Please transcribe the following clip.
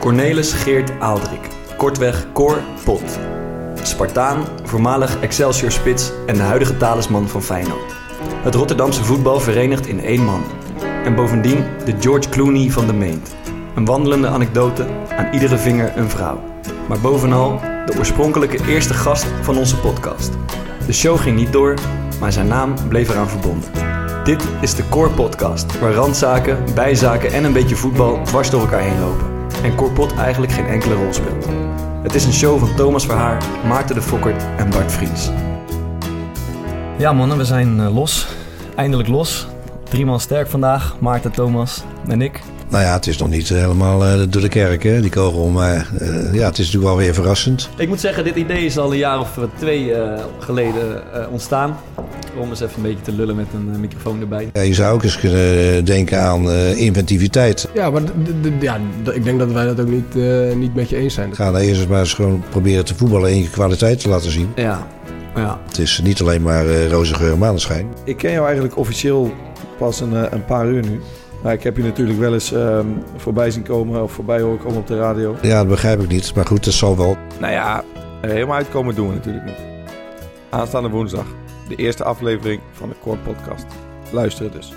Cornelis Geert Aaldrik. Kortweg Cor Pot. Spartaan, voormalig Excelsior-spits en de huidige talisman van Feyenoord. Het Rotterdamse voetbal verenigt in één man. En bovendien de George Clooney van de Meent. Een wandelende anekdote, aan iedere vinger een vrouw. Maar bovenal de oorspronkelijke eerste gast van onze podcast. De show ging niet door, maar zijn naam bleef eraan verbonden. Dit is de Core Podcast, waar randzaken, bijzaken en een beetje voetbal dwars door elkaar heen lopen. En Core Pot eigenlijk geen enkele rol speelt. Het is een show van Thomas Verhaar, Maarten de Fokkert en Bart Vries. Ja mannen, we zijn eh, los. Eindelijk los. Drie man sterk vandaag. Maarten, Thomas en ik. Nou ja, het is nog niet helemaal uh, door de kerk, hè, die kogel. Maar uh, ja, het is natuurlijk wel weer verrassend. Ik moet zeggen, dit idee is al een jaar of twee uh, geleden ontstaan. Om eens even een beetje te lullen met een microfoon erbij. Ja, je zou ook eens kunnen denken aan inventiviteit. Ja, maar ja, ik denk dat wij dat ook niet, niet met je eens zijn. Ga dan eerst maar eens gewoon proberen te voetballen en je kwaliteit te laten zien. Ja. ja. Het is niet alleen maar roze geur en maneschijn. Ik ken jou eigenlijk officieel pas een, een paar uur nu. Maar ik heb je natuurlijk wel eens um, voorbij zien komen of voorbij horen komen op de radio. Ja, dat begrijp ik niet. Maar goed, dat zal wel. Nou ja, helemaal uitkomen doen we natuurlijk niet. Aanstaande woensdag, de eerste aflevering van de Core Podcast. Luisteren dus.